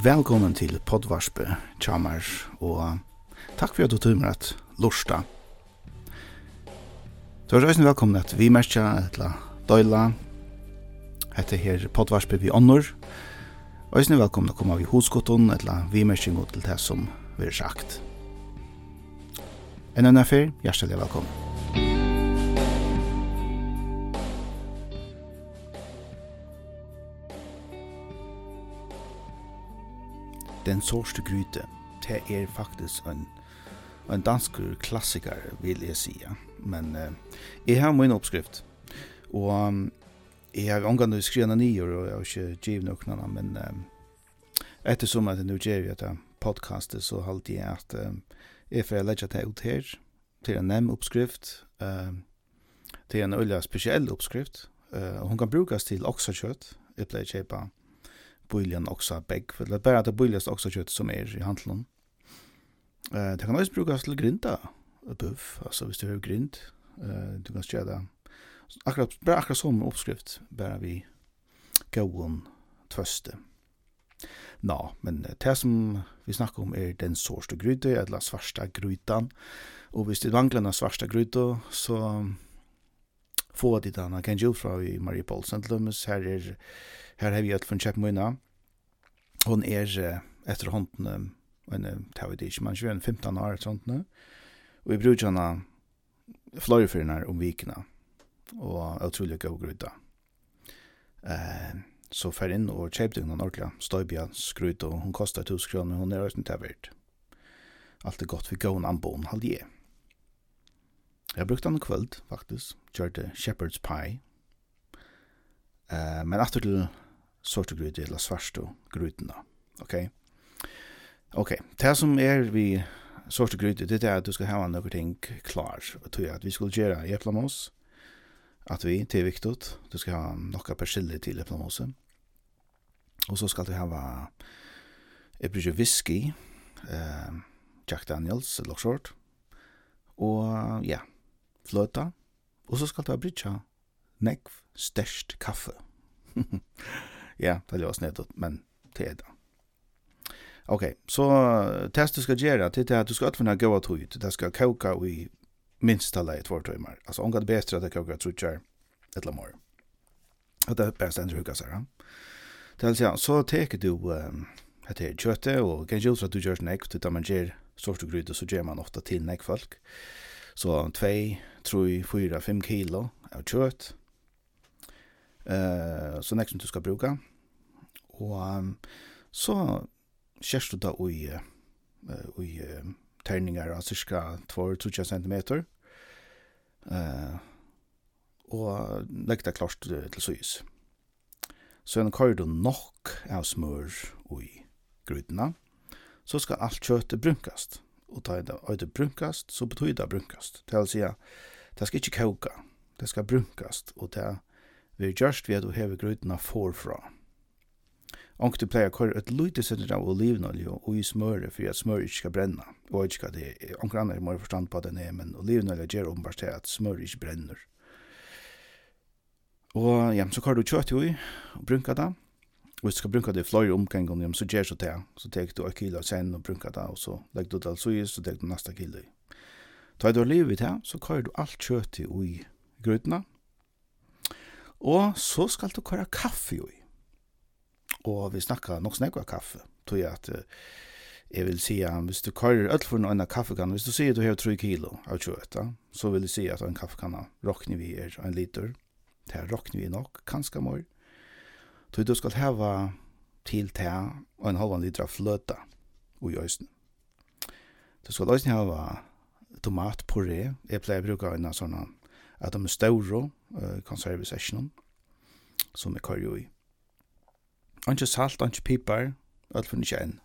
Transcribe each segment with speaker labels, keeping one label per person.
Speaker 1: Velkommen til podvarspe, Tjamar, og takk for at du tog med at lorsta. Du er røysen velkommen at vi merkja etla døyla, etter her podvarspe vi ånder. Røysen velkommen at komme av i et etla vi merker god til det som vi har sagt. En annen fyr, hjertelig velkommen. Den sorste gryte, det er faktisk en, en dansk klassiker, vil jeg si. Men eh, jeg har min oppskrift, og um, jeg har omgang til skrivende nyer, og jeg har ikke givet noen, men um, ettersom at jeg nå gjør dette podcastet, så halte jeg at um, jeg får legge det ut her, til en nem oppskrift, um, til en øyla spesiell oppskrift, uh, og hun kan brukes til oksakjøtt, jeg pleier kjøpa bøylian oksa begg, eller bare at det bøyliast oksa kjøtt som er i handelen. Eh, det kan også brukes til grinda buff, altså hvis du har grind, eh, du kan skjøre det. Akkurat, bare akkurat som oppskrift, bare vi gåen tvøste. Nå, men det som vi snakker om er den sårste gryte, eller svarsta grytan, og hvis det mangler den svarsta gryte, så få det där kan jo från i Mariupol St. Louis her er her har vi alt från Chapmina hon er efter hånden en tavidish man 15 år sånt nu og i brukjana fløyfyrnar om vikna og utrolig god grudda. Eh, så fer inn og kjøpte hun ordentlig støybia skrut og hun kostar 1000 kroner, hun er også ikke verdt. Alt er godt for gåen anboen, halde jeg. Jeg brukte han kvöld, faktisk. Kjørte shepherd's pie. Uh, men etter til sorte gryte, eller svarste grytene. Ok? Ok, det som er vi sorte gryte, det er at du skal ha noen ting klar. Og tog at vi skulle gjøre eplamos, at vi, det er viktig, du skal ha noen persille til eplamoset. Og så skal du ha, jeg bruker whisky, uh, Jack Daniels, eller short. Og ja, fløta, og så skal du ha brytja nekv størst kaffe. ja, det er var snedet, men det er det. Ok, så test du skal gjøre, det er at du skal utfinne gode tog, det skal koka i minst alle i två timmar. Altså, omgå det bedre bästa att koka trutjar ett la mer. Och det bästa ändå hugga så här. Det er altså, så teker du att det kjøttet, og och kan ju så att du gör snäck till att man ger sorts gryta så gjør man ofta til näck folk. Så 2, 3, 4, 5 kilo av kjøtt. Uh, så nekst som du ska bruka. Och um, så kjørst du då i uh, i uh, tärningar av cirka 2-3 cm. Uh, og legg det klart til, til syes. Så en kører du nok av smør i grudna, så skal alt kjøttet brunkast og ta det øyde brunkast, så betyr det brunkast. Det vil si at det skal ikke koka, det skal brunkast, og det vil gjørst ved at du hever grøytene forfra. Onkte pleier kvar et lite senter av olivenolje og i smøre for at smøret ikke skal brenne. Og ikke hva det, onker andre må forstand på det er, men olivenolje gjør åpenbart til at smøret ikke brenner. Og ja, så kvar du kjøtt jo i, og brunka det, hvis du skal brunka det i fløyre omgengene, så gjør så det. Så tek du et kilo av sen og brunka det, og så legger du det altså i, så tek du neste kilo i. Ta du har liv det, så kører du alt kjøttet i grøtene, og så skal du kører kaffe i. Og vi snakker nok snakk av kaffe, tror jeg at jeg vil si at hvis du kører alt for noen kaffekanne, hvis du sier du har 3 kilo av kjøttet, så vil jeg si at en kaffekanne råkner vi er en liter, det råkner vi nok, kanskje mer, Tog du skal heva til te og en halvan litra fløte ui øysen. Du skal også heva tomatpuré. Jeg pleier å bruke en sånn at de er større uh, konservisasjonen som jeg kører jo i. Anke salt, anke piper, alt for ikke enn.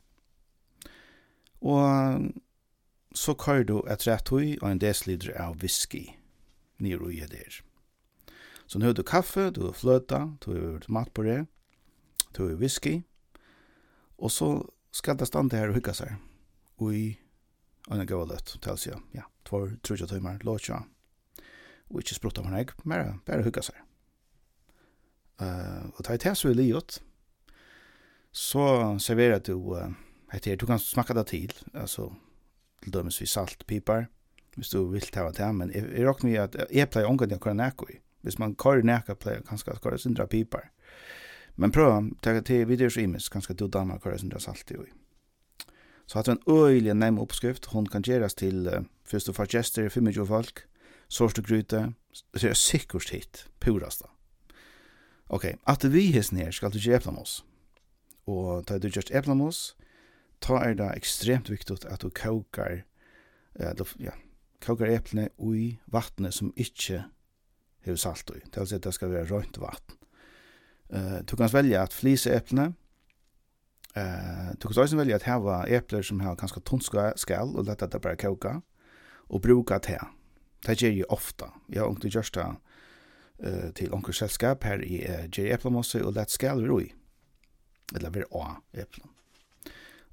Speaker 1: Og så kører du et rett og en desiliter av whisky nere i der. Så nu har du kaffe, du har flöta, du har mat på det, du har whisky. Och så ska det stanna här och hygge sig. Och i en gåva lött, tals jag. Ja, två, trutja tøymer, låtja. og inte sprutta på nägg, bara, bare hygga sig. Uh, och ta i tæs vi liot, Så serverar du, uh, heter, du kan smaka det till. Alltså, dømes vi salt, pipar, Hvis du vill ta det men jeg, jeg råkner vi at att pleier omgang til att kunna näka i. Hvis man kører näka play kanskje ska köra sindra pipar. Men pröva ta til videos imis kan ska du damer köra sindra salt i. Så hatt en øyelig nem uppskrift hon kan göras till uh, først og fart gjester, 25 folk. Sorst och gryte, så är säkert hit, purast Okej, Ok, att vi hes ner ska du ge oss. Och ta du just eplamos, ta er det ekstremt viktigt at du kokar, eh, ja, kaukar eplene i vattnet som ikkje hever salt i. Det vil at det skal være rønt vatten. Uh, du kan välja at flise eplene. Uh, du kan også velge at heva epler som har ganske tunt skal, og lette det bare koka, og bruka te. Det gjør jeg ofta. Jeg har ikke gjort det uh, til onker selskap her i uh, Jerry Eplamosse og lett skal vi roi. Eller vi å eplen.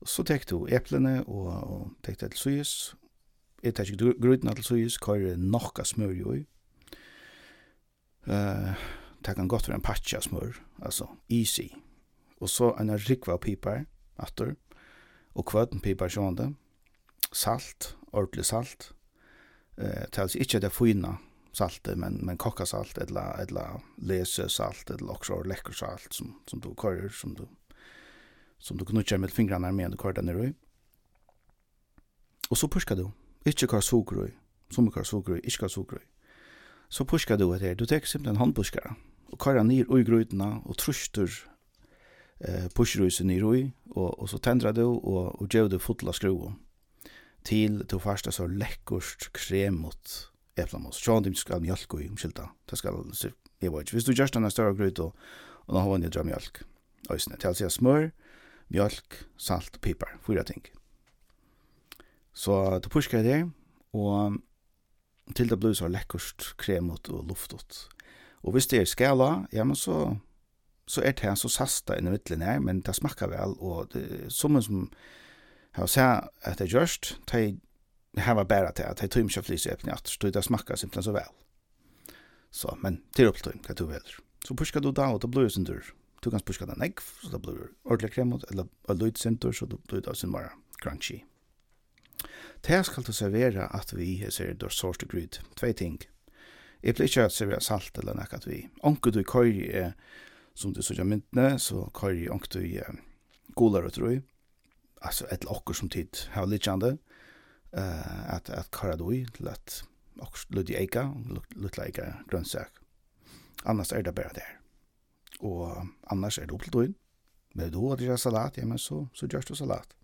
Speaker 1: Og så tek du eplene og, og tek det til syes. Jeg tek grudna til syes, køyre nokka smør jo i Eh, det kan godt være en patcha smør, altså easy. Og så en rikva pipar, atter, og kvøten pipar sjående, salt, ordentlig salt. Eh, tals er altså ikke det fina saltet, men, men kokkasalt, eller, eller lesesalt, eller også lekkersalt, som, som du kører, som du, som du knutjar med fingrarna med du kører den i. Og så puskar du. Ikke kar sugrøy, som kar sugrøy, ikke kar sugrøy så puskar du etter. Du tek simpelthen handpuskar og kører ned i grøytene og truster eh, puskerhuset ned i, og, og så tendrar du og, og gjør du fotla skruer til du først så lekkurst kremot eplamos. Sjån du skal mjölk i omskylda. Det skal, jeg vet ikke, hvis du gjørst denne større grøyt og, og nå har man nedra mjölk. Øysene, til å si smør, mjölk, salt, piper, fyra ting. Så du pushkar det, og til det blir så lekkert, kremot og luftot. Og hvis det er skala, ja, men så, så er det så sasta inni mittlen her, men det smakar vel, og det, som som har sett at det er gjørst, de har bæra til at det er ikke flis i eppen at, så det smakker simpelthen så vel. Så, men til opptøym, hva du velger. Så puska du da, og det blir sin tur. Du kan puska den egg, så det blir ordentlig kremot, eller løyt sin tur, så det blir da sin bare crunchy. Det skal du servera at vi ser dår sort gryd. Tvei ting. Jeg pleier ikke å servera salt eller nek at vi. Onke du køyri er, som du sørger myndene, så køyri onke du er gular og troi. Altså et okker som tid har litt kjande. Uh, at, at køyra du i til at okker lutt i eika, lutt i eika grønnsak. Annars er det bare der. Og annars er det opp til du. Men du har salat, ja, men så, så gjørs du salat.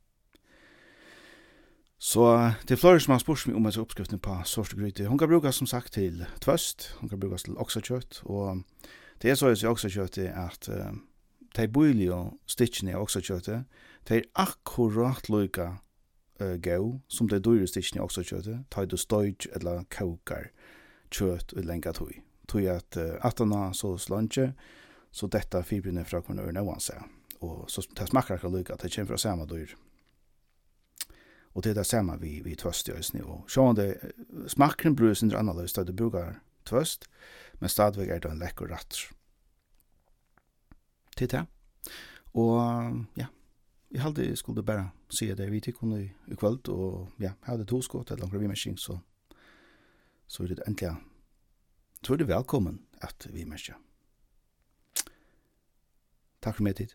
Speaker 1: Så det er flere som har spørst meg om disse oppskriftene på sort gryte. Hun kan brukes som sagt til tvøst, hun kan brukes til oksakjøtt, og det er så i oksekjøttet at uh, de bøylige og stikkene av oksakjøttet, de er akkurat lykke uh, gau som de dyre stikkene av oksakjøttet, de du støyt eller kaukar kjøtt og lenge tog. Tog at uh, at han har så slantje, så dette fibrene fra kvarnøren er vansett. Og så det smakker akkurat lykke at det kommer fra samme dyr Og det er det samme vi, vi tvøst i øsene. Og sjående, smakken blir sin annerledes da du bruker tvøst, men stadigvæk er det en lekkur ratt. Til det. Og ja, jeg halte skulle bare si at vi tikk ikke i kvöld, og ja, jeg hadde to skått, eller langt vimersing, så, så er det endelig. Så er det velkommen at vi merker. Takk for meg tid.